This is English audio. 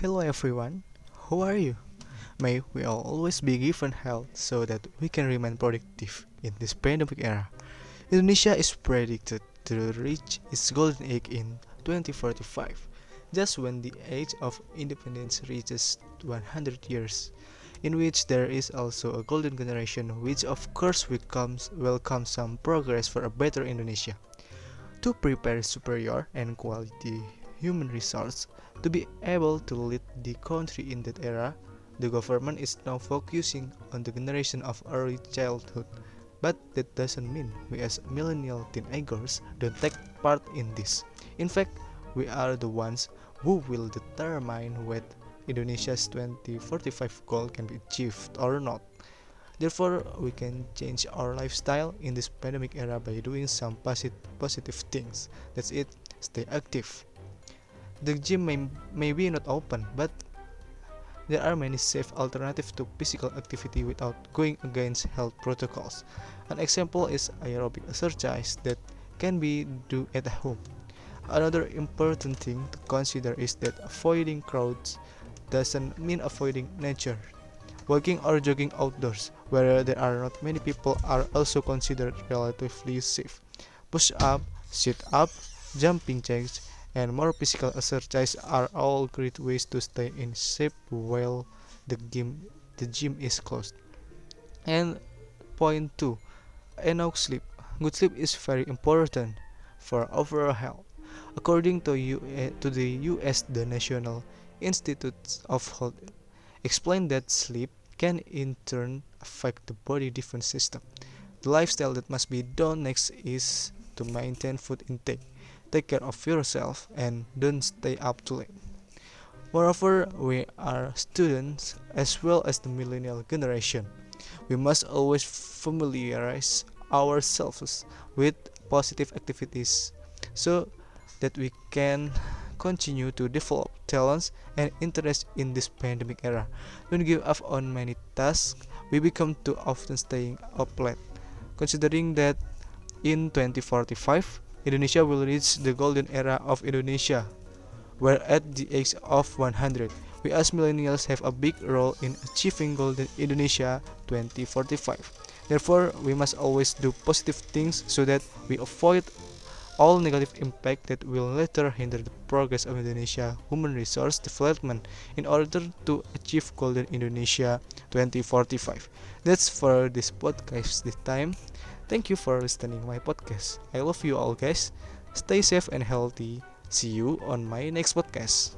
Hello everyone, how are you? May we all always be given health so that we can remain productive in this pandemic era. Indonesia is predicted to reach its golden age in 2045, just when the age of independence reaches 100 years, in which there is also a golden generation which of course welcomes, some progress for a better Indonesia. To prepare superior and quality human resource to be able to lead the country in that era, the government is now focusing on the generation of early childhood. But that doesn't mean we as millennial teenagers don't take part in this. In fact, we are the ones who will determine whether Indonesia's 2045 goal can be achieved or not. Therefore, we can change our lifestyle in this pandemic era by doing some posit positive things. That's it. Stay active. The gym may, may be not open, but there are many safe alternatives to physical activity without going against health protocols. An example is aerobic exercise that can be do at home. Another important thing to consider is that avoiding crowds doesn't mean avoiding nature. Walking or jogging outdoors, where there are not many people, are also considered relatively safe. Push up, sit up, jumping jacks, and more physical exercise are all great ways to stay in shape while the gym the gym is closed. And point two, enough sleep. Good sleep is very important for overall health. According to, U eh, to the US, the National Institute of Health explained that sleep can in turn affect the body defense system. The lifestyle that must be done next is to maintain food intake take care of yourself and don't stay up too late. Moreover, we are students as well as the millennial generation. We must always familiarize ourselves with positive activities so that we can continue to develop talents and interest in this pandemic era. Don't give up on many tasks. We become too often staying up late. Considering that in 2045 Indonesia will reach the golden era of Indonesia, where at the age of 100, we as millennials have a big role in achieving golden Indonesia 2045. Therefore, we must always do positive things so that we avoid all negative impact that will later hinder the progress of Indonesia human resource development in order to achieve golden Indonesia 2045. That's for this podcast this time. Thank you for listening my podcast. I love you all guys. Stay safe and healthy. See you on my next podcast.